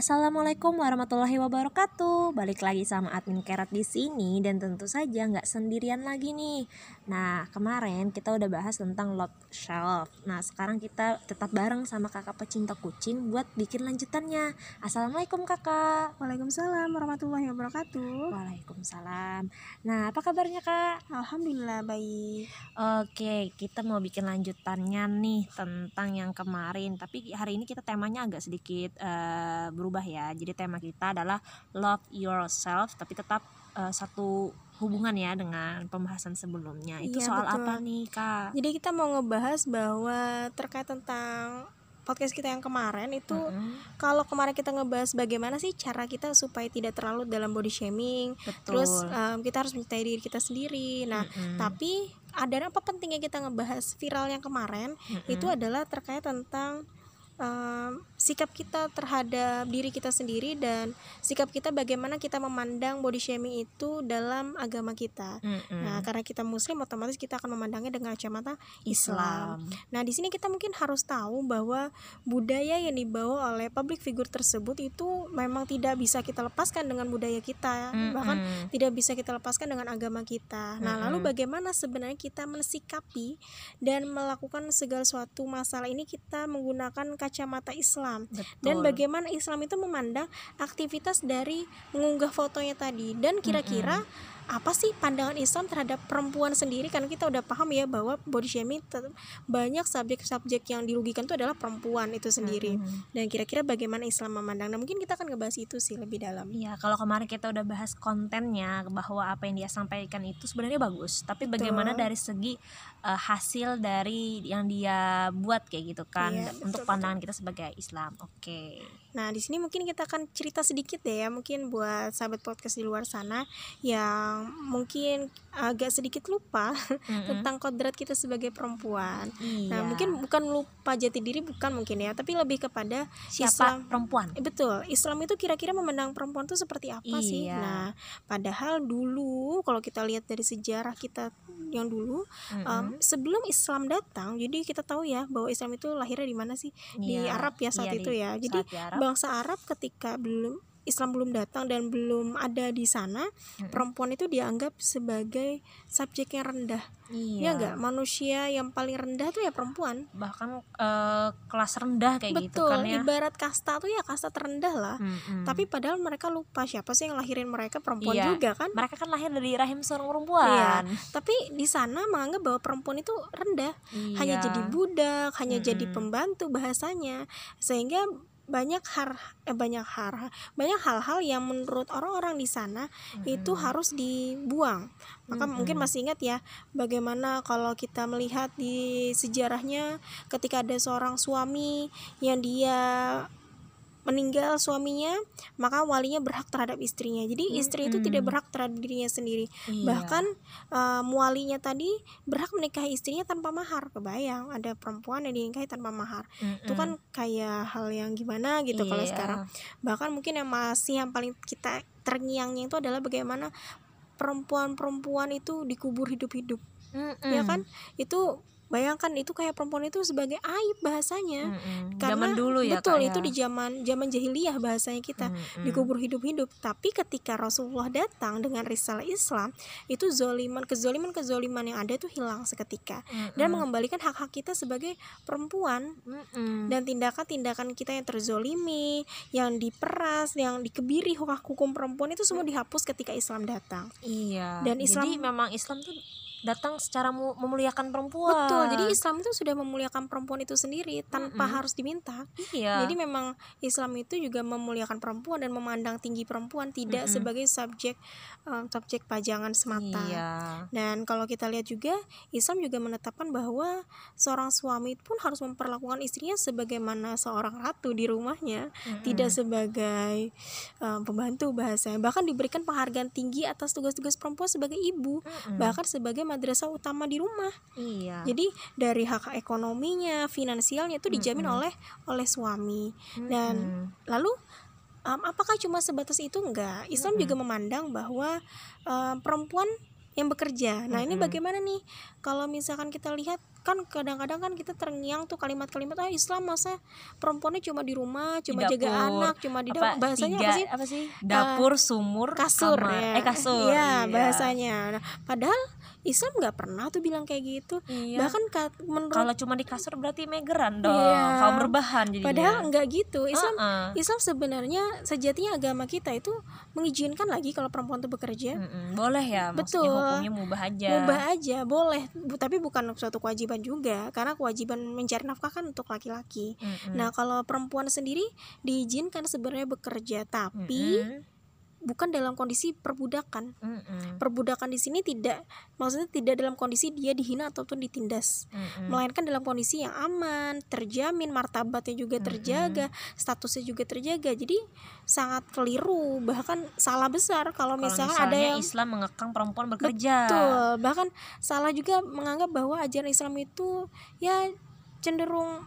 Assalamualaikum warahmatullahi wabarakatuh. Balik lagi sama admin Kerat di sini dan tentu saja nggak sendirian lagi nih. Nah kemarin kita udah bahas tentang love shelf. Nah sekarang kita tetap bareng sama kakak pecinta kucing buat bikin lanjutannya. Assalamualaikum kakak. Waalaikumsalam warahmatullahi wabarakatuh. Waalaikumsalam. Nah apa kabarnya kak? Alhamdulillah baik. Oke kita mau bikin lanjutannya nih tentang yang kemarin. Tapi hari ini kita temanya agak sedikit uh, berubah ya. Jadi tema kita adalah love yourself tapi tetap uh, satu hubungan ya dengan pembahasan sebelumnya. Itu Iya, soal betul. apa nih, Kak? Jadi kita mau ngebahas bahwa terkait tentang podcast kita yang kemarin itu Mm-mm, kalau kemarin kita ngebahas bagaimana sih cara kita supaya tidak terlalu dalam body shaming, betul. terus em, kita harus mencintai diri kita sendiri. Nah, Mm-mm, tapi ada apa pentingnya kita ngebahas viral yang kemarin mm-mm, itu adalah terkait tentang em, sikap kita terhadap diri kita sendiri dan sikap kita bagaimana kita memandang body shaming itu dalam agama kita. mm-mm. Nah, karena kita muslim otomatis kita akan memandangnya dengan kacamata Islam. Nah, di sini kita mungkin harus tahu bahwa budaya yang dibawa oleh public figure tersebut itu memang tidak bisa kita lepaskan dengan budaya kita, Mm-mm. bahkan tidak bisa kita lepaskan dengan agama kita. Nah, lalu Mm-mm. bagaimana sebenarnya kita mensikapi dan melakukan segala suatu masalah ini kita menggunakan kacamata Islam betul. dan bagaimana Islam itu memandang aktivitas dari mengunggah fotonya tadi. Dan kira-kira apa sih pandangan Islam terhadap perempuan sendiri? Karena kita udah paham ya bahwa body shaming banyak subjek-subjek yang dirugikan itu adalah perempuan itu sendiri. Mm-mm. dan kira-kira bagaimana Islam memandang? Nah mungkin kita akan ngebahas itu sih lebih dalam. Iya, kalau kemarin kita udah bahas kontennya bahwa apa yang dia sampaikan itu sebenarnya bagus, tapi bagaimana dari segi eh, hasil dari yang dia buat kayak gitu kan Iya, untuk betul, pandangan kita sebagai Islam. Oke. Nah, di sini mungkin kita akan cerita sedikit deh ya, mungkin buat sahabat podcast di luar sana yang mungkin agak sedikit lupa Mm-mm. tentang kodrat kita sebagai perempuan. Iya. Nah, mungkin bukan lupa jati diri bukan mungkin ya, tapi lebih kepada siapa Islam. perempuan? Eh, Betul, Islam itu kira-kira memandang perempuan itu seperti apa sih? Iya. Nah, padahal dulu kalau kita lihat dari sejarah kita yang dulu, Mm-mm. um, sebelum Islam datang, jadi kita tahu ya bahwa Islam itu lahirnya di mana sih? Di Iya, Arab ya saat iya, itu di- ya. Jadi Arab. bangsa Arab ketika belum Islam belum datang dan belum ada di sana, Mm-mm. perempuan itu dianggap sebagai subjek yang rendah. Iya. Ya enggak? Manusia yang paling rendah tuh ya perempuan. Bahkan eh, kelas rendah kayak gitu Betul, kan ya. ibarat kasta tuh ya kasta terendah lah. Mm-mm. Tapi padahal mereka lupa siapa sih yang lahirin mereka perempuan Iya. juga kan? mereka kan lahir dari rahim seorang perempuan. Tapi di sana menganggap bahwa perempuan itu rendah, hanya Iya. jadi budak, hanya jadi Mm-mm. pembantu bahasanya. Sehingga banyak har eh, banyak har banyak hal-hal yang menurut orang-orang di sana itu Mm-mm. harus dibuang. Maka Mm-mm. mungkin masih ingat ya bagaimana kalau kita melihat di sejarahnya ketika ada seorang suami yang dia meninggal suaminya maka walinya berhak terhadap istrinya. Jadi istri itu tidak berhak terhadap dirinya sendiri. Iya. bahkan eh, walinya tadi berhak menikahi istrinya tanpa mahar. Kebayang ada perempuan yang dinikahi tanpa mahar. Itu kan kayak hal yang gimana gitu kalau Iya. sekarang. Bahkan mungkin yang masih yang paling kita terngiangnya itu adalah bagaimana perempuan-perempuan itu dikubur hidup-hidup. Mm-mm. ya kan? Itu bayangkan itu kayak perempuan itu sebagai aib bahasanya Mm-mm. karena zaman dulu ya betul Kak, itu ya. di zaman zaman jahiliyah bahasanya kita Mm-mm. dikubur hidup-hidup tapi ketika Rasulullah datang dengan risalah Islam itu zoliman kezoliman kezoliman yang ada itu hilang seketika dan Mm-mm. mengembalikan hak-hak kita sebagai perempuan Mm-mm. dan tindakan-tindakan kita yang terzolimi yang diperas yang dikebiri hak hukum perempuan itu semua dihapus ketika Islam datang Iya. Dan Jadi Islam- memang Islam tuh datang secara mu- memuliakan perempuan. betul jadi Islam itu sudah memuliakan perempuan itu sendiri tanpa Mm-mm. harus diminta Iya. Jadi memang Islam itu juga memuliakan perempuan dan memandang tinggi perempuan tidak Mm-mm. sebagai subjek um, subjek pajangan semata. Iya. Dan kalau kita lihat juga Islam juga menetapkan bahwa seorang suami pun harus memperlakukan istrinya sebagaimana seorang ratu di rumahnya, Mm-mm. tidak sebagai um, pembantu bahasanya. Bahkan diberikan penghargaan tinggi atas tugas-tugas perempuan sebagai ibu, Mm-mm. bahkan sebagai madrasah utama di rumah. Iya. Jadi dari hak ekonominya, finansialnya itu dijamin Mm-mm. oleh oleh suami. dan Mm-mm. Lalu um, apakah cuma sebatas itu enggak? Islam Mm-mm. juga memandang bahwa um, perempuan yang bekerja. Nah, ini Mm-mm. bagaimana nih kalau misalkan kita lihat kan kadang-kadang kan kita terngiang tuh kalimat-kalimat ah Islam masa perempuannya cuma di rumah, cuma Di jaga anak, cuma di apa dapur. Bahasanya tiga, apa sih? apa sih dapur sumur kasur kamar. ya. eh kasur Iya, bahasanya. Nah, padahal Islam nggak pernah tuh bilang kayak gitu. Iya. Bahkan ka- menurut kalau cuma di kasur berarti megeran dong Iya. kalau berbahan jadinya padahal enggak gitu. Islam Uh-uh. Islam sebenarnya sejatinya agama kita itu mengizinkan lagi kalau perempuan itu bekerja. Mm-mm. boleh ya Betul. hukumnya mubah aja Mubah aja, boleh. Bu- tapi bukan suatu kewajiban juga karena kewajiban mencari nafkah kan untuk laki-laki. Mm-mm. Nah, kalau perempuan sendiri diizinkan sebenarnya bekerja, tapi Mm-mm. Bukan dalam kondisi perbudakan. Mm-mm. Perbudakan di sini tidak maksudnya tidak dalam kondisi dia dihina ataupun ditindas. Mm-mm. Melainkan dalam kondisi yang aman, terjamin martabatnya juga terjaga, statusnya juga terjaga. Jadi sangat keliru, bahkan salah besar kalau misalnya ada yang Islam mengekang perempuan bekerja Betul, bahkan salah juga menganggap bahwa ajaran Islam itu ya cenderung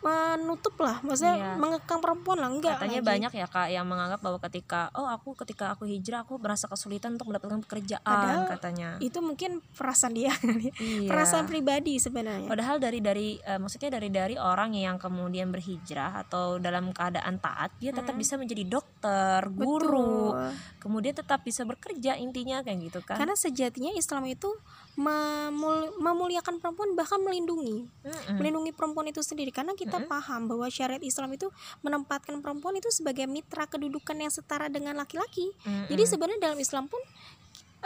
menutup lah, maksudnya Iya. mengekang perempuan lah, enggak katanya lagi. banyak ya kak yang menganggap bahwa ketika oh aku ketika aku hijrah aku merasa kesulitan untuk mendapatkan pekerjaan Padahal katanya Itu mungkin perasaan dia, ya. Iya. perasaan pribadi sebenarnya. Padahal dari dari eh, maksudnya dari dari orang yang kemudian berhijrah atau dalam keadaan taat dia tetap Mm. bisa menjadi dokter, guru, Betul. kemudian tetap bisa bekerja intinya kayak gitu kan. Karena sejatinya Islam itu memul- memuliakan perempuan bahkan melindungi, Mm-mm. melindungi perempuan itu sendiri karena kita Mm-mm. paham bahwa syariat Islam itu menempatkan perempuan itu sebagai mitra kedudukan yang setara dengan laki-laki. Jadi Mm-mm. sebenarnya dalam Islam pun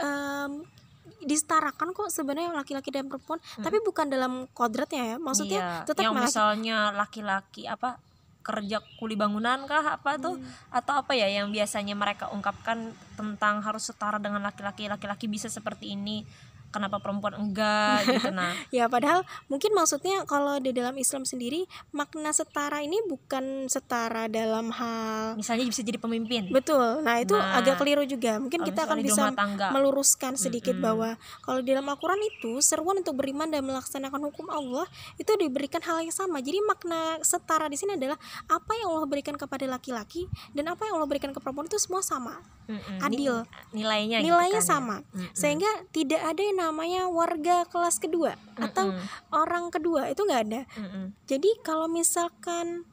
em, disetarakan kok sebenarnya laki-laki dan perempuan, tapi bukan dalam kodratnya ya. Maksudnya Iya, tetap yang misalnya laki-laki apa kerja kuli bangunan kah apa tuh Hmm. atau apa ya yang biasanya mereka ungkapkan tentang harus setara dengan laki-laki laki-laki bisa seperti ini kenapa perempuan enggak gitu nah Ya padahal mungkin maksudnya kalau di dalam Islam sendiri makna setara ini bukan setara dalam hal misalnya bisa jadi pemimpin betul. Nah itu Nah, agak keliru juga. Mungkin kita akan bisa meluruskan sedikit Mm-mm. bahwa kalau di dalam Al-Quran itu seruan untuk beriman dan melaksanakan hukum Allah itu diberikan hal yang sama. Jadi makna setara di sini adalah apa yang Allah berikan kepada laki-laki dan apa yang Allah berikan ke perempuan itu semua sama, Mm-mm. adil. Ni- nilainya gitu Nilainya kan ya. sama. Mm-mm. Sehingga tidak ada yang namanya warga kelas kedua atau Mm-mm. orang kedua itu nggak ada. Mm-mm. Jadi kalau misalkan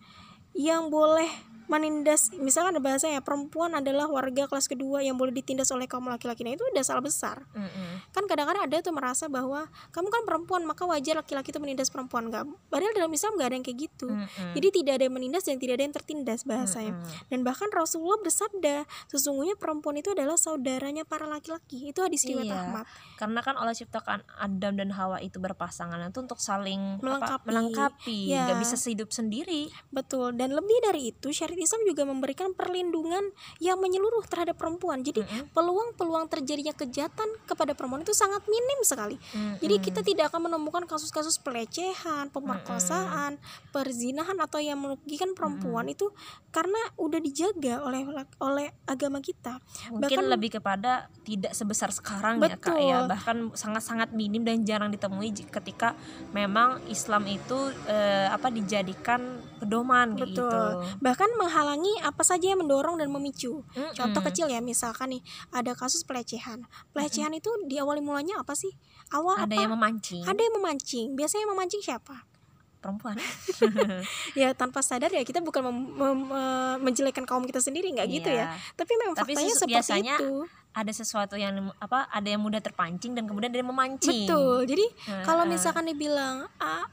yang boleh menindas misalkan ada bahasanya perempuan adalah warga kelas kedua yang boleh ditindas oleh kaum laki-laki nah itu udah salah besar Mm-mm. kan kadang-kadang ada tuh merasa bahwa kamu kan perempuan maka wajar laki-laki itu menindas perempuan nggak padahal dalam Islam nggak ada yang kayak gitu Mm-mm. jadi tidak ada yang menindas dan tidak ada yang tertindas bahasanya Mm-mm. dan bahkan Rasulullah bersabda sesungguhnya perempuan itu adalah saudaranya para laki-laki itu hadis riwayat Iya. Ahmad karena kan Allah ciptakan Adam dan Hawa itu berpasangan itu untuk saling Melengkapi. apa, melengkapi Ya. bisa sehidup sendiri Betul, dan lebih dari itu syariat Islam juga memberikan perlindungan yang menyeluruh terhadap perempuan. Jadi peluang-peluang terjadinya kejahatan kepada perempuan itu sangat minim sekali. Jadi Mm-mm. kita tidak akan menemukan kasus-kasus pelecehan, pemerkosaan, perzinahan atau yang merugikan perempuan itu karena udah dijaga oleh oleh agama kita. mungkin bahkan- lebih kepada tidak sebesar sekarang ya kak Betul. ya bahkan sangat-sangat minim dan jarang ditemui ketika memang Islam itu eh, apa dijadikan pedoman kayak Betul. gitu Bahkan menghalangi apa saja yang mendorong dan memicu. Mm-mm. Contoh kecil ya, misalkan nih ada kasus pelecehan. Pelecehan itu diawali mulanya apa sih? Awal ada apa? yang memancing ada yang memancing biasanya yang memancing siapa perempuan ya tanpa sadar ya kita bukan mem- mem- menjelekkan kaum kita sendiri nggak gitu ya Iya. tapi memang Tapi faktanya seperti biasanya itu ada sesuatu yang apa ada yang mudah terpancing dan kemudian ada yang memancing. Betul. Jadi Heeh. kalau misalkan dibilang ah,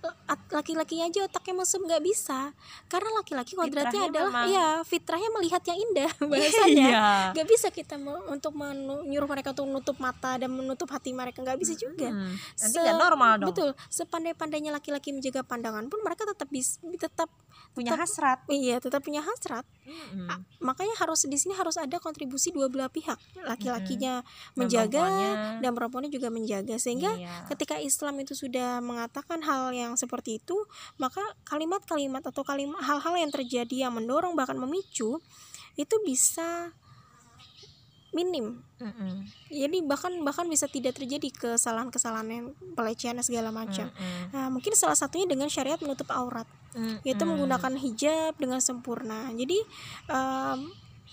laki-laki aja otaknya mesum nggak bisa. Karena laki-laki kodratnya adalah memang- ya fitrahnya melihat yang indah bahasanya. Iya. Nggak bisa kita untuk menyuruh mereka untuk menutup mata dan menutup hati mereka nggak bisa juga. Hmm, nanti Se- normal dong. betul. Sepandai-pandainya laki-laki menjaga pandangan pun mereka tetap bis tetap punya tetap- hasrat. iya tetap punya hasrat. Ah, makanya harus di sini harus ada kontribusi dua belah pihak laki-lakinya Dan menjaga perempuannya. dan perempuannya juga menjaga sehingga Iya. ketika Islam itu sudah mengatakan hal yang seperti itu maka kalimat-kalimat atau kalimat hal-hal yang terjadi yang mendorong bahkan memicu itu bisa minim Mm-mm. jadi bahkan bahkan bisa tidak terjadi kesalahan-kesalahan yang pelecehan dan segala macam nah mungkin salah satunya dengan syariat menutup aurat yaitu Mm-mm. menggunakan hijab dengan sempurna. Jadi em,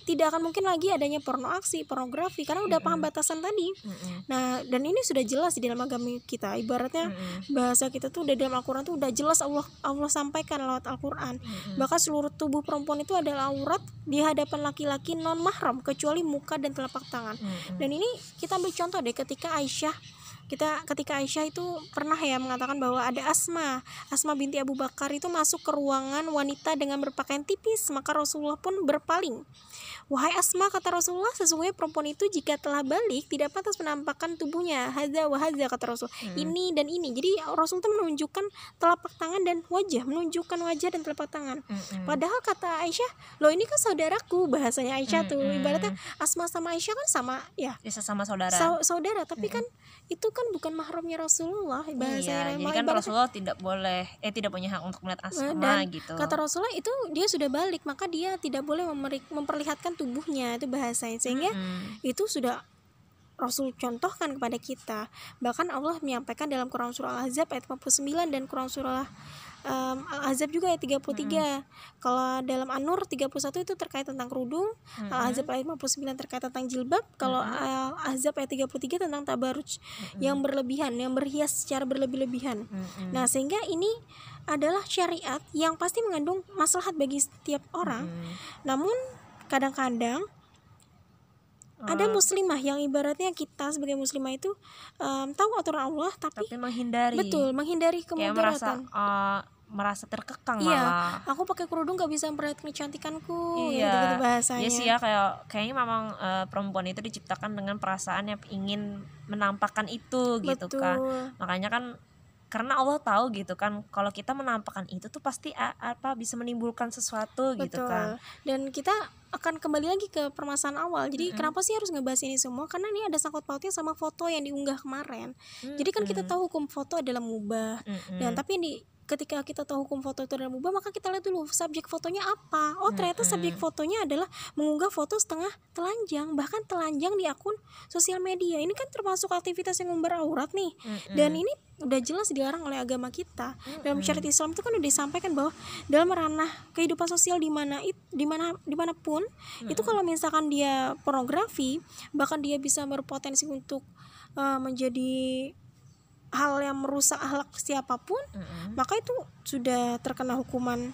tidak akan mungkin lagi adanya porno aksi pornografi karena udah paham batasan tadi. Nah dan ini sudah jelas di dalam agama kita. Ibaratnya bahasa kita tuh udah dalam Al-Quran tuh udah jelas Allah Allah sampaikan lewat Al-Quran. Bahkan seluruh tubuh perempuan itu adalah aurat di hadapan laki-laki non mahram kecuali muka dan telapak tangan. Dan ini kita ambil contoh deh ketika Aisyah kita ketika Aisyah itu pernah ya mengatakan bahwa ada Asma. Asma binti Abu Bakar itu masuk ke ruangan wanita dengan berpakaian tipis maka Rasulullah pun berpaling. Wahai Asma kata Rasulullah sesungguhnya perempuan itu jika telah balik tidak pantas menampakkan tubuhnya. Hadza wa hadza kata Rasul. Hmm. ini dan ini. Jadi Rasul itu menunjukkan telapak tangan dan wajah menunjukkan wajah dan telapak tangan. Mm-mm. Padahal kata Aisyah, loh ini kan saudaraku bahasanya Aisyah tuh. Mm-mm. Ibaratnya Asma sama Aisyah kan sama ya. Ya, sesama saudara. Sau- saudara, tapi kan itu kan bukan mahramnya Rasulullah bahasanya iya, jadi kan Rasulullah tidak boleh eh tidak punya hak untuk melihat asma dan gitu. kata Rasulullah itu dia sudah balik maka dia tidak boleh memperlihatkan tubuhnya itu bahasanya. Sehingga Mm-mm. itu sudah Rasul contohkan kepada kita. Bahkan Allah menyampaikan dalam Quran surah Al-Ahzab ayat 49 dan Quran surah um, Al-Ahzab juga ayat 33 kalau dalam An-Nur 31 itu terkait tentang kerudung. Mm-mm. Al-Ahzab ayat 59 terkait tentang jilbab. Kalau Al-Ahzab ayat 33 tentang tabaruj yang berlebihan yang berhias secara berlebih-lebihan. Mm-mm. nah sehingga ini adalah syariat yang pasti mengandung maslahat bagi setiap orang. Mm. namun kadang-kadang ada muslimah yang ibaratnya kita sebagai muslimah itu em, tahu aturan Allah tapi, tapi menghindari betul menghindari kayak merasa kemudaratan. eh, merasa terkekang Iya, malah aku pakai kerudung gak bisa memperlihatkan kecantikanku, Iya, gitu-gitu bahasanya. Iya sih ya kayak kayaknya memang eh, perempuan itu diciptakan dengan perasaan yang ingin menampakkan itu gitu Betul. kan. Makanya kan karena Allah tahu gitu kan kalau kita menampakkan itu tuh pasti apa bisa menimbulkan sesuatu gitu Betul. kan. Dan kita akan kembali lagi ke permasalahan awal. Jadi kenapa sih harus ngebahas ini semua? Karena ini ada sangkut pautnya sama foto yang diunggah kemarin. Jadi kan kita tahu hukum foto adalah mubah. Mm-mm. Dan tapi ini ketika kita tahu hukum foto itu adalah mubah, maka kita lihat dulu subjek fotonya apa. Oh, ternyata subjek fotonya adalah mengunggah foto setengah telanjang, bahkan telanjang di akun sosial media. Ini kan termasuk aktivitas yang member aurat nih. Dan ini udah jelas dilarang oleh agama kita. Dalam syariat Islam itu kan udah disampaikan bahwa dalam ranah kehidupan sosial di mana di mana di mana pun itu kalau misalkan dia pornografi, bahkan dia bisa berpotensi untuk uh, menjadi hal yang merusak akhlak siapa pun, Mm-mm. maka itu sudah terkena hukuman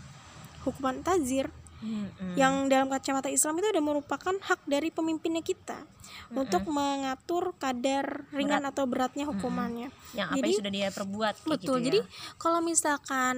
hukuman tazir Mm-mm. yang dalam kacamata Islam itu ada merupakan hak dari pemimpinnya kita untuk mengatur kadar ringan atau beratnya hukumannya. yang apa jadi- yang sudah dia perbuat kayak Betul. gitu ya. Jadi kalau misalkan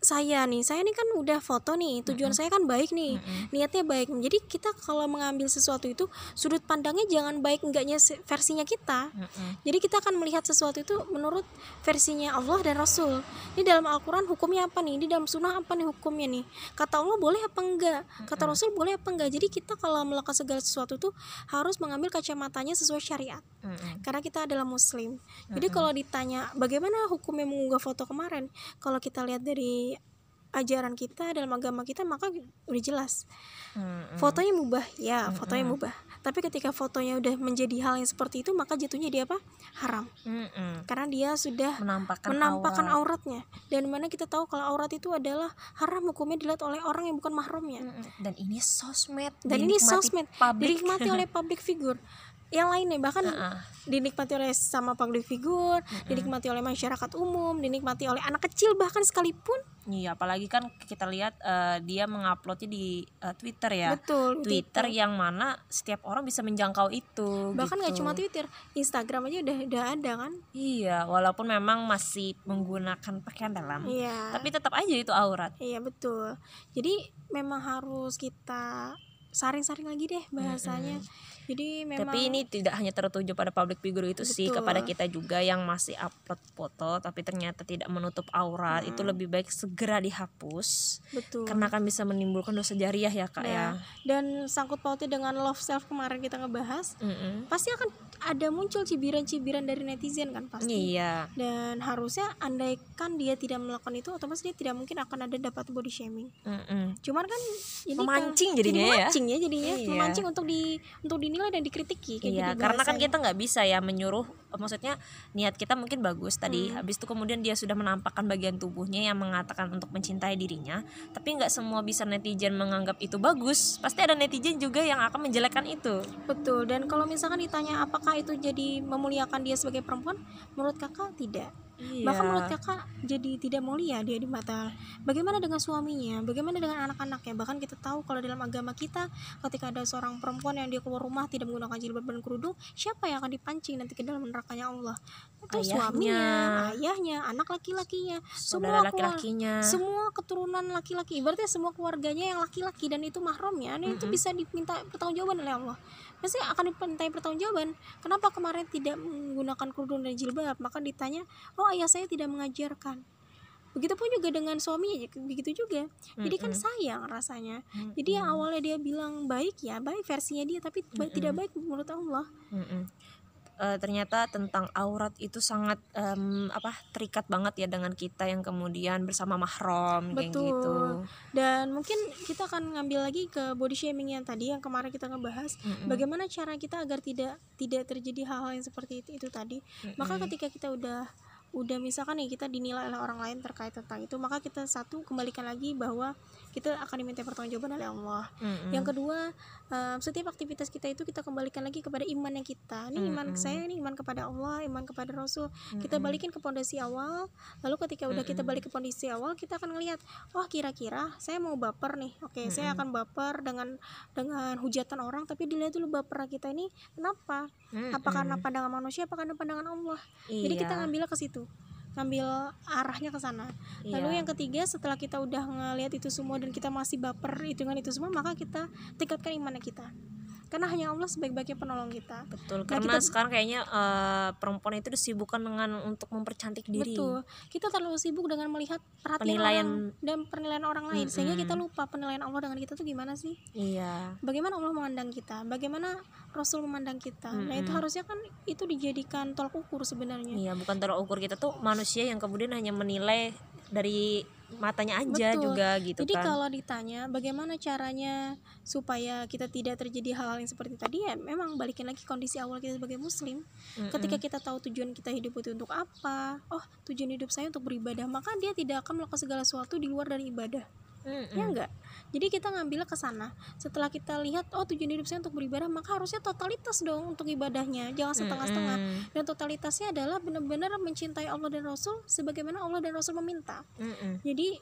saya nih, saya nih kan udah foto nih, tujuan saya kan baik nih, niatnya baik. Jadi kita kalau mengambil sesuatu itu sudut pandangnya jangan baik enggaknya versinya kita. Mm-mm. Jadi kita akan melihat sesuatu itu menurut versinya Allah dan Rasul. Ini dalam Al-Quran hukumnya apa nih? Di dalam sunnah apa nih hukumnya nih? Kata Allah boleh apa enggak? Kata Rasul boleh apa enggak? Jadi kita kalau melakukan segala sesuatu tuh harus mengambil kacamatanya sesuai syariat karena kita adalah muslim. Jadi kalau ditanya bagaimana hukumnya mengunggah foto kemarin, kalau kita lihat dari ajaran kita dalam agama kita maka udah jelas. Mm-mm. fotonya mubah ya fotonya mubah. Tapi ketika fotonya udah menjadi hal yang seperti itu maka jatuhnya dia apa? Haram. Mm-mm. karena dia sudah menampakkan menampakkan aurat. auratnya. Dan mana kita tahu kalau aurat itu adalah haram hukumnya dilihat oleh orang yang bukan mahramnya. Mm-mm. dan ini sosmed dan ini sosmed dinikmati oleh public figure yang lainnya bahkan Heeh. dinikmati oleh sama public figure, dinikmati oleh masyarakat umum, dinikmati oleh anak kecil bahkan sekalipun. Iya, apalagi kan kita lihat eh, dia menguploadnya di eh, Twitter ya. Betul. Twitter yang mana setiap orang bisa menjangkau itu. Bahkan nggak gitu. cuma Twitter, Instagram aja udah udah ada kan? Iya, walaupun memang masih menggunakan pakaian dalam, Iya. tapi tetap aja itu aurat. Iya betul. Jadi memang harus kita saring-saring lagi deh bahasanya. Jadi memang Tapi ini tidak hanya tertuju pada public figure itu sih, Betul. kepada kita juga yang masih upload foto tapi ternyata tidak menutup aurat, itu lebih baik segera dihapus. betul. Karena akan bisa menimbulkan dosa jariah ya, Kak ya. Nah, dan sangkut pautnya dengan love self kemarin kita ngebahas, Mm-mm. pasti akan ada muncul cibiran-cibiran dari netizen kan pasti. Iya. Dan harusnya andaikan dia tidak melakukan itu, otomatis dia tidak mungkin akan ada dapat body shaming. Mm-mm. Cuman kan ini Memancing kan- jadinya jadi ya. Memancing ya jadinya, Iya. memancing untuk di untuk dinilai dan dikritiki kayak Iya, gitu karena kan kita nggak bisa ya menyuruh maksudnya niat kita mungkin bagus tadi Hmm. habis itu kemudian dia sudah menampakkan bagian tubuhnya yang mengatakan untuk mencintai dirinya tapi nggak semua bisa netizen menganggap itu bagus pasti ada netizen juga yang akan menjelekkan itu Betul. Dan kalau misalkan ditanya apakah itu jadi memuliakan dia sebagai perempuan, menurut kakak tidak. Bahkan menurut kakak jadi tidak mulia dia di mata. Bagaimana dengan suaminya? Bagaimana dengan anak-anaknya? Bahkan kita tahu kalau dalam agama kita ketika ada seorang perempuan yang dia keluar rumah tidak menggunakan jilbab dan kerudung, siapa yang akan dipancing nanti ke dalam nerakanya Allah? Itu Ayahnya. suaminya, ayahnya, anak laki-lakinya, semua laki-lakinya. semua keturunan laki-laki. Berarti semua keluarganya yang laki-laki dan itu mahramnya dan itu Mm-mm. bisa diminta pertanggungjawaban oleh Allah. Pasti akan dimintai pertanggungjawaban. Kenapa kemarin tidak menggunakan kerudung dan jilbab? Maka ditanya oh ayah saya tidak mengajarkan. Begitupun juga dengan suaminya begitu juga. Jadi kan sayang rasanya. Jadi yang awalnya dia bilang baik ya baik versinya dia tapi tidak baik menurut Allah. Eh, ternyata tentang aurat itu sangat em, apa terikat banget ya dengan kita yang kemudian bersama mahram kayak Betul. gitu. dan mungkin kita akan ngambil lagi ke body shaming yang tadi yang kemarin kita ngebahas Mm-mm. bagaimana cara kita agar tidak tidak terjadi hal-hal yang seperti itu, itu tadi maka Mm-mm. ketika kita udah udah misalkan nih kita dinilai oleh orang lain terkait tentang itu maka kita satu kembalikan lagi bahwa kita akan diminta pertanggungjawaban oleh Allah Mm-mm. yang kedua eh, setiap aktivitas kita itu kita kembalikan lagi kepada iman yang kita ini iman Mm-mm. saya ini iman kepada Allah iman kepada Rasul kita Mm-mm. balikin ke pondasi awal lalu ketika udah kita Mm-mm. balik ke pondasi awal kita akan ngelihat wah kira-kira saya mau baper nih oke saya Mm-mm. akan baper dengan dengan hujatan orang tapi dilihat dulu baper kita ini kenapa apa karena pandangan manusia apa karena pandangan Allah jadi kita Iya, ngambilnya ke situ ngambil arahnya ke sana lalu iya. yang ketiga setelah kita udah ngelihat itu semua dan kita masih baper itu dengan itu semua maka kita tingkatkan imannya kita karena hanya Allah sebaik-baiknya penolong kita betul Nah, karena kita- sekarang kayaknya eh, perempuan itu disibukkan dengan untuk mempercantik diri. Betul. Kita terlalu sibuk dengan melihat perhatian Penilaian- orang dan penilaian orang lain sehingga kita lupa penilaian Allah dengan kita tuh gimana sih? Iya. Bagaimana Allah memandang kita? Bagaimana Rasul memandang kita? Nah, itu harusnya kan itu dijadikan tolak ukur sebenarnya. Iya, bukan tolak ukur kita tuh manusia yang kemudian hanya menilai dari matanya aja Betul. juga gitu Jadi kan. kalau ditanya bagaimana caranya supaya kita tidak terjadi hal-hal yang seperti tadi ya memang balikin lagi kondisi awal kita sebagai muslim. Mm-mm. Ketika kita tahu tujuan kita hidup itu untuk apa, oh tujuan hidup saya untuk beribadah, maka dia tidak akan melakukan segala sesuatu di luar dari ibadah. Mm-mm. Ya enggak? Jadi kita ngambilnya ke sana. Setelah kita lihat oh tujuan hidup saya untuk beribadah, maka harusnya totalitas dong untuk ibadahnya. Jangan setengah-setengah. Mm-mm. Dan totalitasnya adalah benar-benar mencintai Allah dan Rasul sebagaimana Allah dan Rasul meminta. Mm-mm. Jadi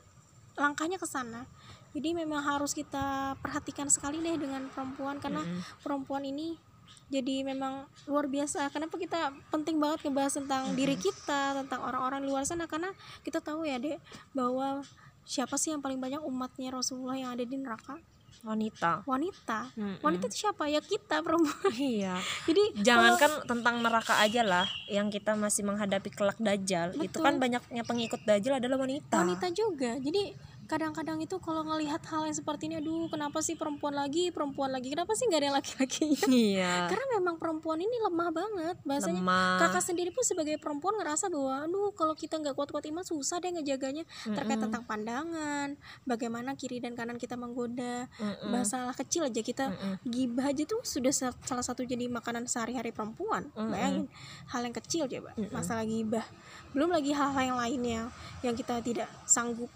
langkahnya ke sana. Jadi memang harus kita perhatikan sekali deh dengan perempuan karena Mm-mm. perempuan ini jadi memang luar biasa. Kenapa kita penting banget ngebahas tentang diri kita, tentang orang-orang di luar sana karena kita tahu ya, Dek, bahwa siapa sih yang paling banyak umatnya Rasulullah yang ada di neraka? wanita. Wanita. Mm-mm. Wanita itu siapa? Ya kita perempuan. Iya. Jadi Jangankan tentang neraka aja lah, yang kita masih menghadapi kelak dajjal, itu Betul. kan banyaknya pengikut dajjal adalah wanita. wanita juga. Jadi kadang-kadang itu kalau ngelihat hal yang seperti ini aduh kenapa sih perempuan lagi perempuan lagi kenapa sih nggak ada yang laki-lakinya Iya. karena memang perempuan ini lemah banget bahasanya Lemah. kakak sendiri pun sebagai perempuan ngerasa bahwa aduh kalau kita nggak kuat-kuat iman susah deh ngejaganya terkait Mm-mm. tentang pandangan bagaimana kiri dan kanan kita menggoda Mm-mm. masalah kecil aja kita Mm-mm. gibah aja tuh sudah sa- salah satu jadi makanan sehari-hari perempuan Mm-mm. bayangin hal yang kecil coba Mm-mm. masalah gibah belum lagi hal-hal yang lainnya yang kita tidak sanggup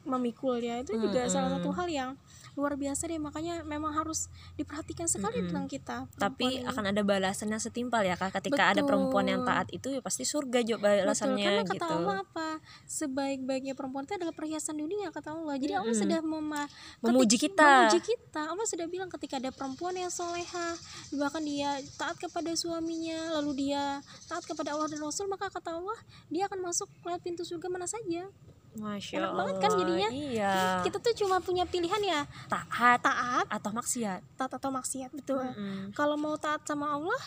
memikulnya itu juga Mm-mm. salah satu hal yang luar biasa deh makanya memang harus diperhatikan sekali Mm-mm. tentang kita Tapi ini. akan ada balasan yang setimpal ya kak. Ketika ada perempuan yang Betul. taat itu ya pasti surga juga Betul, balasannya karena kata gitu. Allah apa sebaik-baiknya perempuan itu adalah perhiasan dunia kata Allah jadi Allah Mm-mm. sudah mema Memuji kita. memuji kita Allah sudah bilang ketika ada perempuan yang soleha bahkan dia taat kepada suaminya lalu dia taat kepada Allah dan Rasul maka kata Allah dia akan masuk lewat pintu surga mana saja Masya Enak Allah. banget kan jadinya? Iya. kita tuh cuma punya pilihan ya taat taat atau maksiat. taat atau maksiat betul Mm-mm. kalau mau taat sama Allah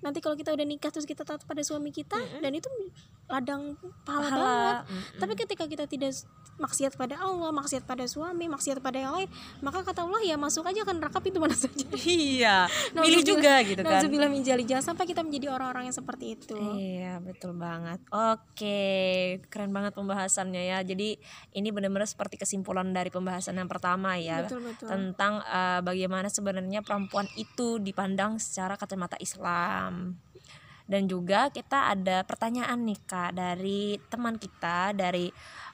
nanti kalau kita udah nikah terus kita taat pada suami kita dan itu ladang pahala, banget Pahala. Mm-mm. tapi ketika kita tidak maksiat pada Allah maksiat pada suami maksiat pada yang lain maka kata Allah ya masuk aja kan neraka pintu mana saja iya. Milih Nauzubillah- juga gitu kan. Nauzubillah min jangan sampai kita menjadi orang-orang yang seperti itu Iya betul banget. Oke, keren banget pembahasannya ya. Jadi ini benar-benar seperti kesimpulan dari pembahasan yang pertama ya betul betul tentang eh, bagaimana sebenarnya perempuan itu dipandang secara kacamata Islam. Dan juga kita ada pertanyaan nih Kak dari teman kita dari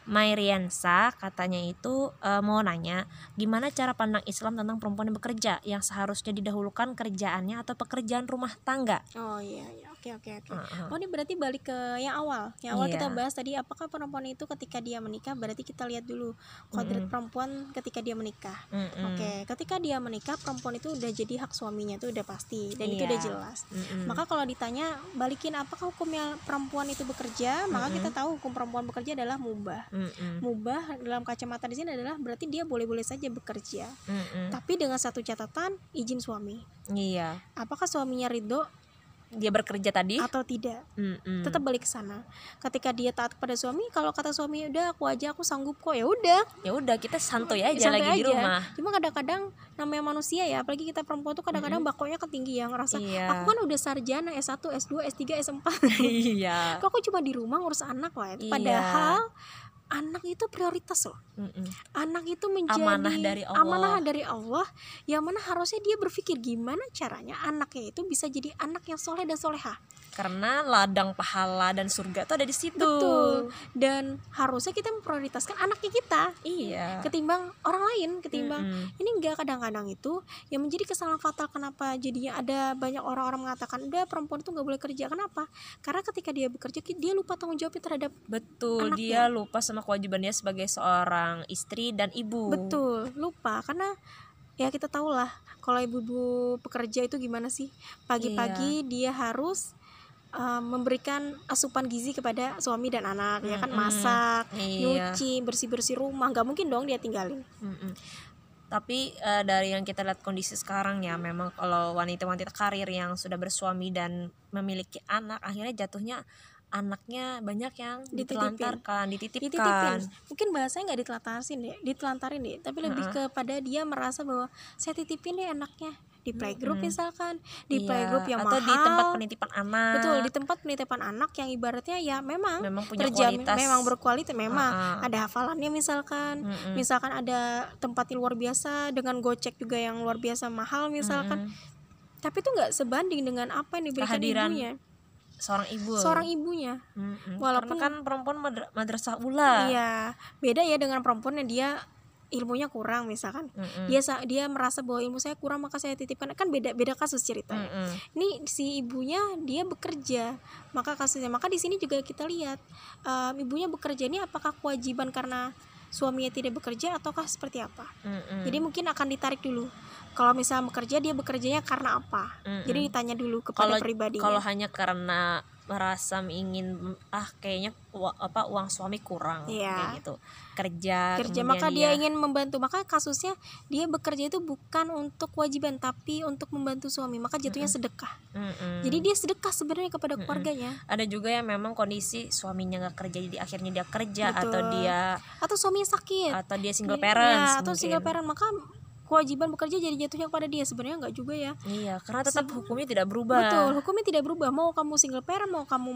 Mairiansa katanya itu uh, mau nanya gimana cara pandang Islam tentang perempuan yang bekerja yang seharusnya didahulukan kerjaannya atau pekerjaan rumah tangga. Oh iya iya oke oke oke. Oh ini berarti balik ke yang awal. Yang awal yeah. kita bahas tadi apakah perempuan itu ketika dia menikah berarti kita lihat dulu kodrat mm -hmm. perempuan ketika dia menikah. Mm -hmm. Oke, ketika dia menikah perempuan itu udah jadi hak suaminya itu udah pasti dan yeah. itu udah iya. jelas. Mm -hmm. Maka kalau ditanya balikin apakah hukumnya perempuan itu bekerja, maka mm -hmm. kita tahu hukum perempuan bekerja adalah mubah. Mm -hmm. Mubah dalam kacamata di sini adalah berarti dia boleh-boleh saja bekerja. Mm -hmm. Tapi dengan satu catatan izin suami. Iya. Apakah suaminya ridho dia bekerja tadi. Atau tidak. Mm-hmm. tetap balik ke sana. Ketika dia taat kepada suami kalau kata suami udah aku aja aku sanggup kok. Ya udah. Ya udah kita santuy aja santuy lagi aja. di rumah. Cuma kadang-kadang namanya manusia ya apalagi kita perempuan tuh kadang-kadang bakonya ketinggi yang ngerasa iya. aku kan udah sarjana S1 S2 S3 S4 iya. Kok aku cuma di rumah ngurus anak lah iya. padahal anak itu prioritas loh. Mm-mm. Anak itu menjadi amanah dari Allah. Amanah dari Allah yang mana harusnya dia berpikir gimana caranya anaknya itu bisa jadi anak yang soleh dan soleha karena ladang pahala dan surga itu ada di situ. Betul. Dan harusnya kita memprioritaskan anaknya kita. Iya. Ketimbang orang lain, ketimbang mm -hmm. ini enggak kadang-kadang itu yang menjadi kesalahan fatal kenapa jadinya ada banyak orang-orang mengatakan udah perempuan itu nggak boleh kerja. Kenapa? Karena ketika dia bekerja dia lupa tanggung jawabnya terhadap betul. Anaknya. Dia lupa sama kewajibannya sebagai seorang istri dan ibu. Betul, lupa karena ya kita tahu lah kalau ibu-ibu pekerja itu gimana sih pagi-pagi iya. dia harus uh, memberikan asupan gizi kepada suami dan anak ya kan masak iya. nyuci bersih bersih rumah nggak mungkin dong dia tinggalin mm tapi uh, dari yang kita lihat kondisi sekarang ya memang kalau wanita-wanita karir yang sudah bersuami dan memiliki anak akhirnya jatuhnya anaknya banyak yang ditelantarkan, dititipkan. dititipin. Mungkin bahasanya nggak ditelantarin deh, ditelantarin deh, tapi lebih kepada dia merasa bahwa saya titipin deh anaknya di playgroup hmm. misalkan di iya. playgroup yang atau mahal di tempat penitipan anak betul di tempat penitipan anak yang ibaratnya ya memang, memang punya terjamin kualitas. memang berkualitas memang uh -huh. ada hafalannya misalkan hmm. misalkan ada tempat yang luar biasa dengan gocek juga yang luar biasa mahal misalkan hmm. tapi itu nggak sebanding dengan apa yang diberikan Kehadiran ibunya seorang ibu. Seorang ibunya. Mm-hmm. walaupun Karena kan perempuan madrasah ula. Iya beda ya dengan perempuan yang dia ilmunya kurang misalkan. Mm-hmm. dia dia merasa bahwa ilmu saya kurang maka saya titipkan. Kan beda beda kasus ceritanya. Mm-hmm. ini si ibunya dia bekerja. Maka kasusnya maka di sini juga kita lihat um, ibunya bekerja ini apakah kewajiban karena suaminya tidak bekerja ataukah seperti apa mm-hmm. jadi mungkin akan ditarik dulu kalau misalnya bekerja dia bekerjanya karena apa mm-hmm. jadi ditanya dulu kepada pribadi kalau hanya karena merasa ingin ah kayaknya apa uang suami kurang yeah. kayak gitu kerja kerja maka dia, dia ingin membantu maka kasusnya dia bekerja itu bukan untuk kewajiban tapi untuk membantu suami maka jatuhnya mm -mm. sedekah mm -mm. jadi dia sedekah sebenarnya kepada keluarganya mm -mm. ada juga yang memang kondisi suaminya nggak kerja jadi akhirnya dia kerja Betul. atau dia atau suaminya sakit atau dia single parents ya, atau single parent maka kewajiban bekerja jadi jatuhnya kepada dia sebenarnya nggak juga ya iya karena tetap hukumnya tidak berubah betul hukumnya tidak berubah mau kamu single parent mau kamu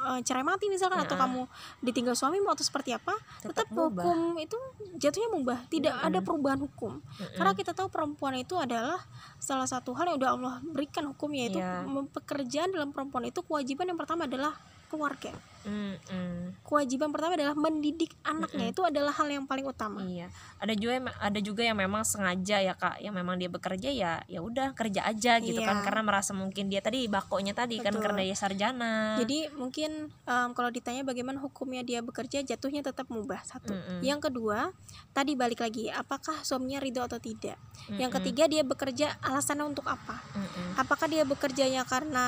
uh, cerai mati misalkan ya. atau kamu ditinggal suami mau atau seperti apa tetap, tetap hukum itu jatuhnya mubah tidak mm -hmm. ada perubahan hukum mm -hmm. karena kita tahu perempuan itu adalah salah satu hal yang udah Allah berikan hukumnya itu yeah. pekerjaan dalam perempuan itu kewajiban yang pertama adalah keluarga. Mm -mm. Kewajiban pertama adalah mendidik anaknya mm -mm. itu adalah hal yang paling utama. Iya. Ada juga ada juga yang memang sengaja ya kak, yang memang dia bekerja ya ya udah kerja aja gitu iya. kan karena merasa mungkin dia tadi bakonya tadi kan Betul. kan karena dia sarjana. Jadi mungkin um, kalau ditanya bagaimana hukumnya dia bekerja jatuhnya tetap mubah satu. Mm -mm. Yang kedua tadi balik lagi apakah suaminya ridho atau tidak. Mm -mm. Yang ketiga dia bekerja alasannya untuk apa? Mm -mm. Apakah dia bekerjanya karena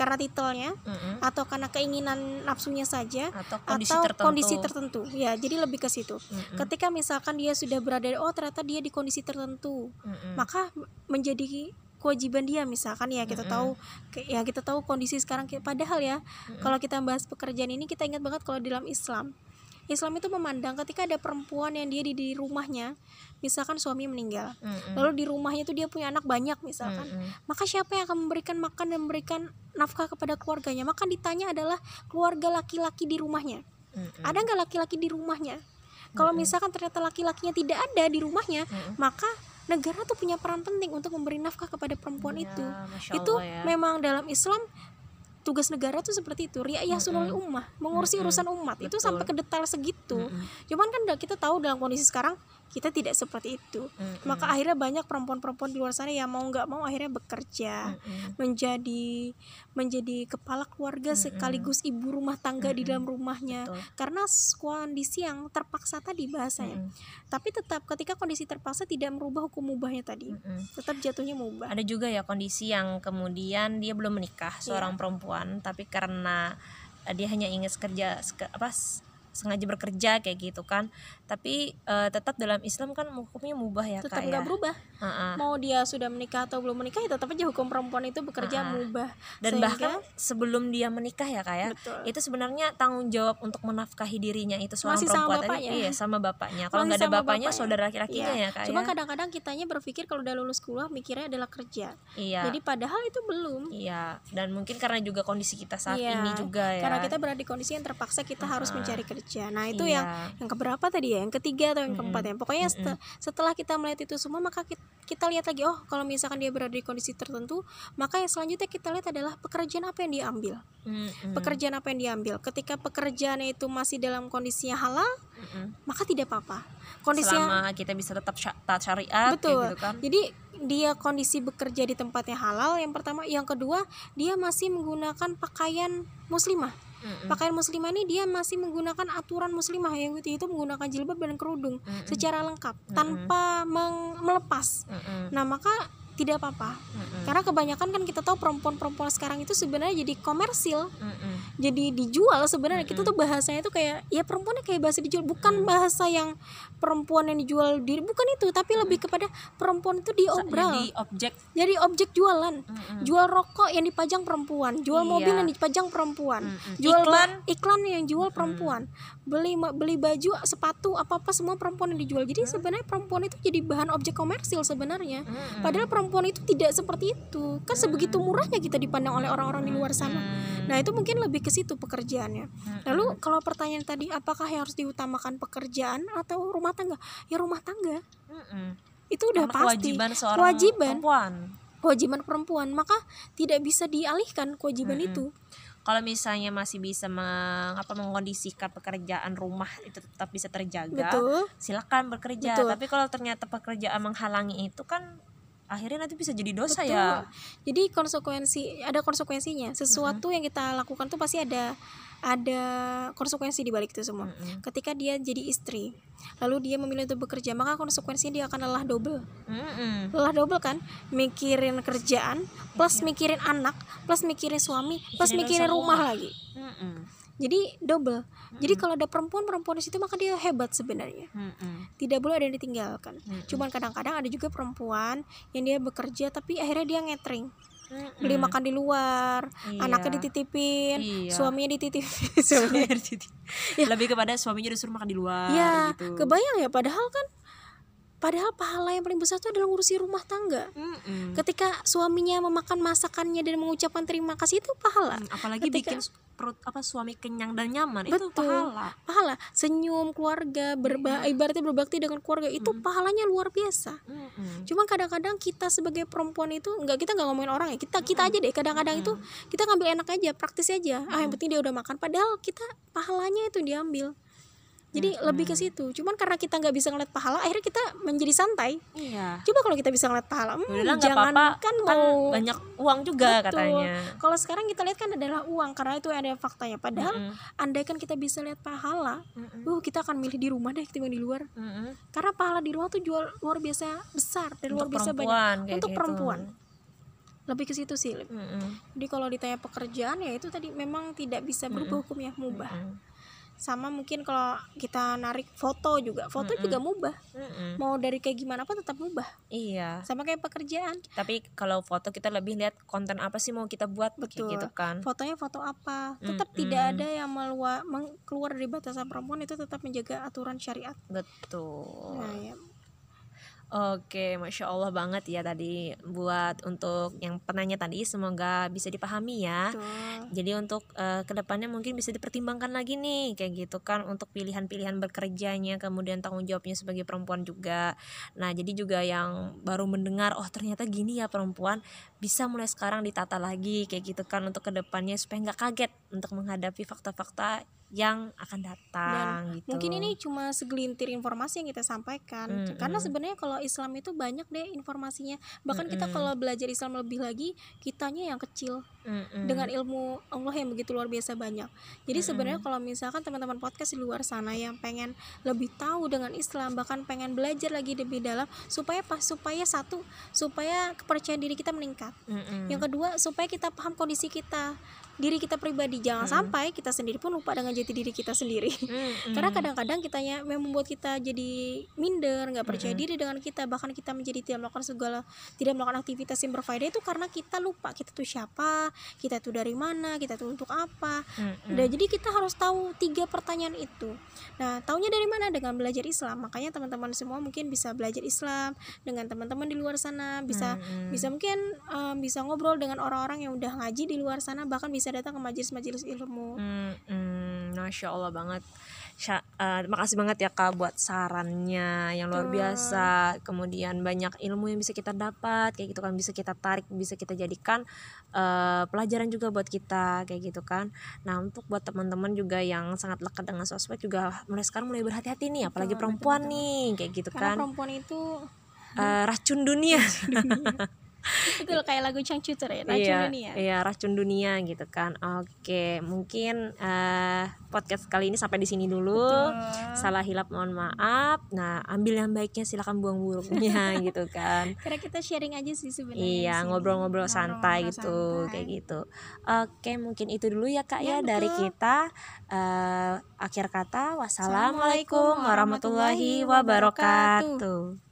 karena titelnya mm-hmm. atau karena keinginan nafsunya saja atau kondisi atau tertentu. kondisi tertentu ya jadi lebih ke situ mm-hmm. ketika misalkan dia sudah berada oh ternyata dia di kondisi tertentu mm-hmm. maka menjadi kewajiban dia misalkan ya kita mm-hmm. tahu ya kita tahu kondisi sekarang padahal ya mm-hmm. kalau kita bahas pekerjaan ini kita ingat banget kalau dalam Islam Islam itu memandang ketika ada perempuan yang dia di, di rumahnya misalkan suami meninggal mm -hmm. lalu di rumahnya itu dia punya anak banyak misalkan mm -hmm. maka siapa yang akan memberikan makan dan memberikan nafkah kepada keluarganya maka ditanya adalah keluarga laki-laki di rumahnya mm -hmm. ada nggak laki-laki di rumahnya kalau misalkan ternyata laki-lakinya tidak ada di rumahnya mm -hmm. maka negara tuh punya peran penting untuk memberi nafkah kepada perempuan ya, itu itu ya. memang dalam Islam tugas negara tuh seperti itu riayah sunul ummah mengurusi urusan umat. Itu Betul. sampai ke detail segitu. Cuman kan kita tahu dalam kondisi sekarang kita tidak seperti itu Mm-mm. maka akhirnya banyak perempuan-perempuan di luar sana yang mau nggak mau akhirnya bekerja Mm-mm. menjadi menjadi kepala keluarga Mm-mm. sekaligus ibu rumah tangga di Mm-mm. dalam rumahnya Betul. karena kondisi yang terpaksa tadi bahasanya Mm-mm. tapi tetap ketika kondisi terpaksa tidak merubah hukum mubahnya tadi Mm-mm. tetap jatuhnya mubah ada juga ya kondisi yang kemudian dia belum menikah Iya. seorang perempuan tapi karena eh, dia hanya ingin kerja apa sengaja bekerja kayak gitu kan. Tapi eh, tetap dalam Islam kan hukumnya mubah ya tetap nggak ya? berubah. Heeh. mau dia sudah menikah atau belum menikah ya tetap aja hukum perempuan itu bekerja Ah, ah. mubah. Dan Sehingga- bahkan sebelum dia menikah ya kak ya betul. itu sebenarnya tanggung jawab untuk menafkahi dirinya itu seorang Masih sama perempuan tadi. bapaknya. iya sama bapaknya. Kalau nggak ada sama bapaknya bapaknya. saudara laki-lakinya Iya. ya kak cuma ya? kadang-kadang kitanya berpikir kalau udah lulus kuliah mikirnya adalah kerja. Iya. Jadi padahal itu belum. Iya. Dan mungkin karena juga kondisi kita saat Iya, ini juga ya. Karena kita berada di kondisi yang terpaksa kita harus Ah. mencari kerja nah itu Iya. yang yang keberapa tadi ya? Yang ketiga atau yang keempat ya? Pokoknya sete- setelah kita melihat itu semua maka kita, kita lihat lagi oh kalau misalkan dia berada di kondisi tertentu maka yang selanjutnya kita lihat adalah pekerjaan apa yang dia ambil. Mm-mm. pekerjaan apa yang diambil ketika pekerjaannya itu masih dalam kondisinya halal Mm-mm. maka tidak apa-apa. Kondisinya selama kita bisa tetap taat syariat Betul. gitu kan. Jadi dia kondisi bekerja di tempatnya halal yang pertama. Yang kedua dia masih menggunakan pakaian muslimah Mm-mm. pakaian muslimah ini dia masih menggunakan aturan muslimah yang itu itu menggunakan jilbab dan kerudung Mm-mm. secara lengkap tanpa melepas Mm-mm. nah maka tidak apa-apa Mm-mm. karena kebanyakan kan kita tahu perempuan-perempuan sekarang itu sebenarnya jadi komersil Mm-mm. jadi dijual sebenarnya kita tuh bahasanya tuh kayak ya perempuannya kayak bahasa dijual bukan bahasa yang perempuan yang dijual diri bukan itu tapi lebih kepada perempuan itu diobral jadi objek jadi objek jualan Mm-mm. jual rokok yang dipajang perempuan jual Iya. mobil yang dipajang perempuan Mm-mm. jual Iklan. iklan yang jual perempuan beli ma- beli baju sepatu apa apa semua perempuan yang dijual jadi sebenarnya perempuan itu jadi bahan objek komersil sebenarnya Mm-mm. padahal perempuan itu tidak seperti itu. Kan sebegitu murahnya kita dipandang oleh orang-orang di luar sana. Mm. nah itu mungkin lebih ke situ pekerjaannya. Mm-mm. lalu kalau pertanyaan tadi apakah yang harus diutamakan pekerjaan atau rumah tangga? Ya rumah tangga. Itu udah Karena pasti. kewajiban seorang Kewajiban. perempuan. Kewajiban perempuan. Maka tidak bisa dialihkan kewajiban Mm-mm. itu. Kalau misalnya masih bisa meng, apa mengkondisikan pekerjaan rumah itu tetap bisa terjaga. Betul. Silakan bekerja. Betul. tapi kalau ternyata pekerjaan menghalangi itu kan akhirnya nanti bisa jadi dosa Betul. ya jadi konsekuensi ada konsekuensinya sesuatu yang kita lakukan tuh pasti ada ada konsekuensi di balik itu semua Mm-mm. ketika dia jadi istri lalu dia memilih untuk bekerja maka konsekuensinya dia akan lelah double Mm-mm. lelah double kan mikirin kerjaan plus mikirin anak plus mikirin suami plus Mikirin rumah rumah. lagi Mm-mm. Jadi double jadi kalau ada perempuan-perempuan di situ maka dia hebat sebenarnya Mm-mm. tidak boleh ada yang ditinggalkan Mm-mm. cuman kadang-kadang ada juga perempuan yang dia bekerja tapi akhirnya dia ngetring Mm-mm. beli makan di luar Iya. anaknya dititipin Iya. suaminya dititipin suaminya lebih kepada suaminya disuruh makan di luar ya gitu kebayang ya padahal kan padahal pahala yang paling besar itu adalah ngurusi rumah tangga. Mm-mm. ketika suaminya memakan masakannya dan mengucapkan terima kasih itu pahala. Mm, apalagi Ketika- bikin perut apa suami kenyang dan nyaman itu Betul. pahala. Pahala. Senyum keluarga berba ibaratnya berbakti dengan keluarga itu pahalanya luar biasa. Mm-mm. Cuma kadang-kadang kita sebagai perempuan itu nggak kita nggak ngomongin orang ya. Kita kita aja deh kadang-kadang itu kita ngambil enak aja praktis aja. Ah yang penting dia udah makan. Padahal kita pahalanya itu diambil jadi lebih ke situ cuman karena kita nggak bisa ngeliat pahala akhirnya kita menjadi santai iya coba kalau kita bisa ngeliat pahala hmm, jangan apa-apa kan kan mau banyak uang juga Betul. katanya kalau sekarang kita lihat kan adalah uang karena itu ada faktanya padahal Mm-mm. andai kan kita bisa lihat pahala Mm-mm. uh kita akan milih di rumah deh ketimbang di luar Mm-mm. karena pahala di rumah tuh jual luar biasa besar dan luar biasa banyak untuk gitu. perempuan lebih ke situ sih Lip. Mm-mm. jadi kalau ditanya pekerjaan ya itu tadi memang tidak bisa berubah hukumnya mubah Mm-mm. Sama mungkin kalau kita narik foto juga foto juga mubah. Mm-mm. mau dari kayak gimana pun tetap mubah. Iya. Sama kayak pekerjaan. Tapi kalau foto kita lebih lihat konten apa sih mau kita buat Betul. kayak gitu kan. Fotonya foto apa? Tetap Mm-mm. tidak ada yang melua, meng- keluar dari batasan perempuan itu tetap menjaga aturan syariat. Betul. Nah ya Oke, masya Allah banget ya tadi buat untuk yang penanya tadi semoga bisa dipahami ya. Betul. Jadi untuk uh, ke depannya mungkin bisa dipertimbangkan lagi nih kayak gitu kan untuk pilihan-pilihan bekerjanya kemudian tanggung jawabnya sebagai perempuan juga. Nah jadi juga yang baru mendengar oh ternyata gini ya perempuan bisa mulai sekarang ditata lagi kayak gitu kan untuk ke depannya supaya nggak kaget untuk menghadapi fakta-fakta yang akan datang Dan gitu. mungkin ini cuma segelintir informasi yang kita sampaikan Mm-mm. karena sebenarnya kalau Islam itu banyak deh informasinya bahkan kita Mm-mm. kalau belajar Islam lebih lagi kitanya yang kecil Mm-mm. dengan ilmu Allah yang begitu luar biasa banyak jadi Mm-mm. sebenarnya kalau misalkan teman-teman podcast di luar sana yang pengen lebih tahu dengan Islam bahkan pengen belajar lagi lebih dalam supaya pas supaya satu supaya kepercayaan diri kita meningkat Mm-mm. yang kedua supaya kita paham kondisi kita diri kita pribadi jangan Mm. sampai kita sendiri pun lupa dengan jati diri kita sendiri Mm-mm. karena kadang-kadang kitanya yang membuat kita jadi minder nggak percaya Mm-mm. diri dengan kita bahkan kita menjadi tidak melakukan segala tidak melakukan aktivitas yang berfaedah itu karena kita lupa kita tuh siapa kita tuh dari mana kita tuh untuk apa Mm-mm. Nah, jadi kita harus tahu tiga pertanyaan itu. Nah, taunya dari mana? Dengan belajar Islam. Makanya teman-teman semua mungkin bisa belajar Islam dengan teman-teman di luar sana, bisa Mm-mm. bisa mungkin em, bisa ngobrol dengan orang-orang yang udah ngaji di luar sana, bahkan bisa datang ke majelis-majelis ilmu. Hmm, hmm, masya Allah banget. Sya, eh, makasih banget ya kak buat sarannya yang luar Betul. biasa. Kemudian banyak ilmu yang bisa kita dapat, kayak gitu kan bisa kita tarik, bisa kita jadikan eh, pelajaran juga buat kita, kayak gitu kan. Nah untuk buat teman-teman juga yang sangat lekat dengan sosmed juga mulai sekarang mulai berhati-hati nih, apalagi Betul, betul, perempuan betul. nih, kayak gitu Karena kan. perempuan itu Eh, racun dunia. itu kayak lagu Changcuter ya, racun iya, dunia. Iya, racun dunia gitu kan. Oke, mungkin eh podcast kali ini sampai di sini dulu. Betul. Salah hilap mohon maaf. Nah, ambil yang baiknya silakan buang buruknya gitu kan. Karena kita sharing aja sih sebenarnya. Iya, ngobrol-ngobrol santai Ngobrol-ngobrol gitu, santai. kayak gitu. Oke, mungkin itu dulu ya Kak ya, Ya, dari betul. kita. Eh akhir kata, wassalamualaikum Assalamualaikum warahmatullahi wabarakatuh.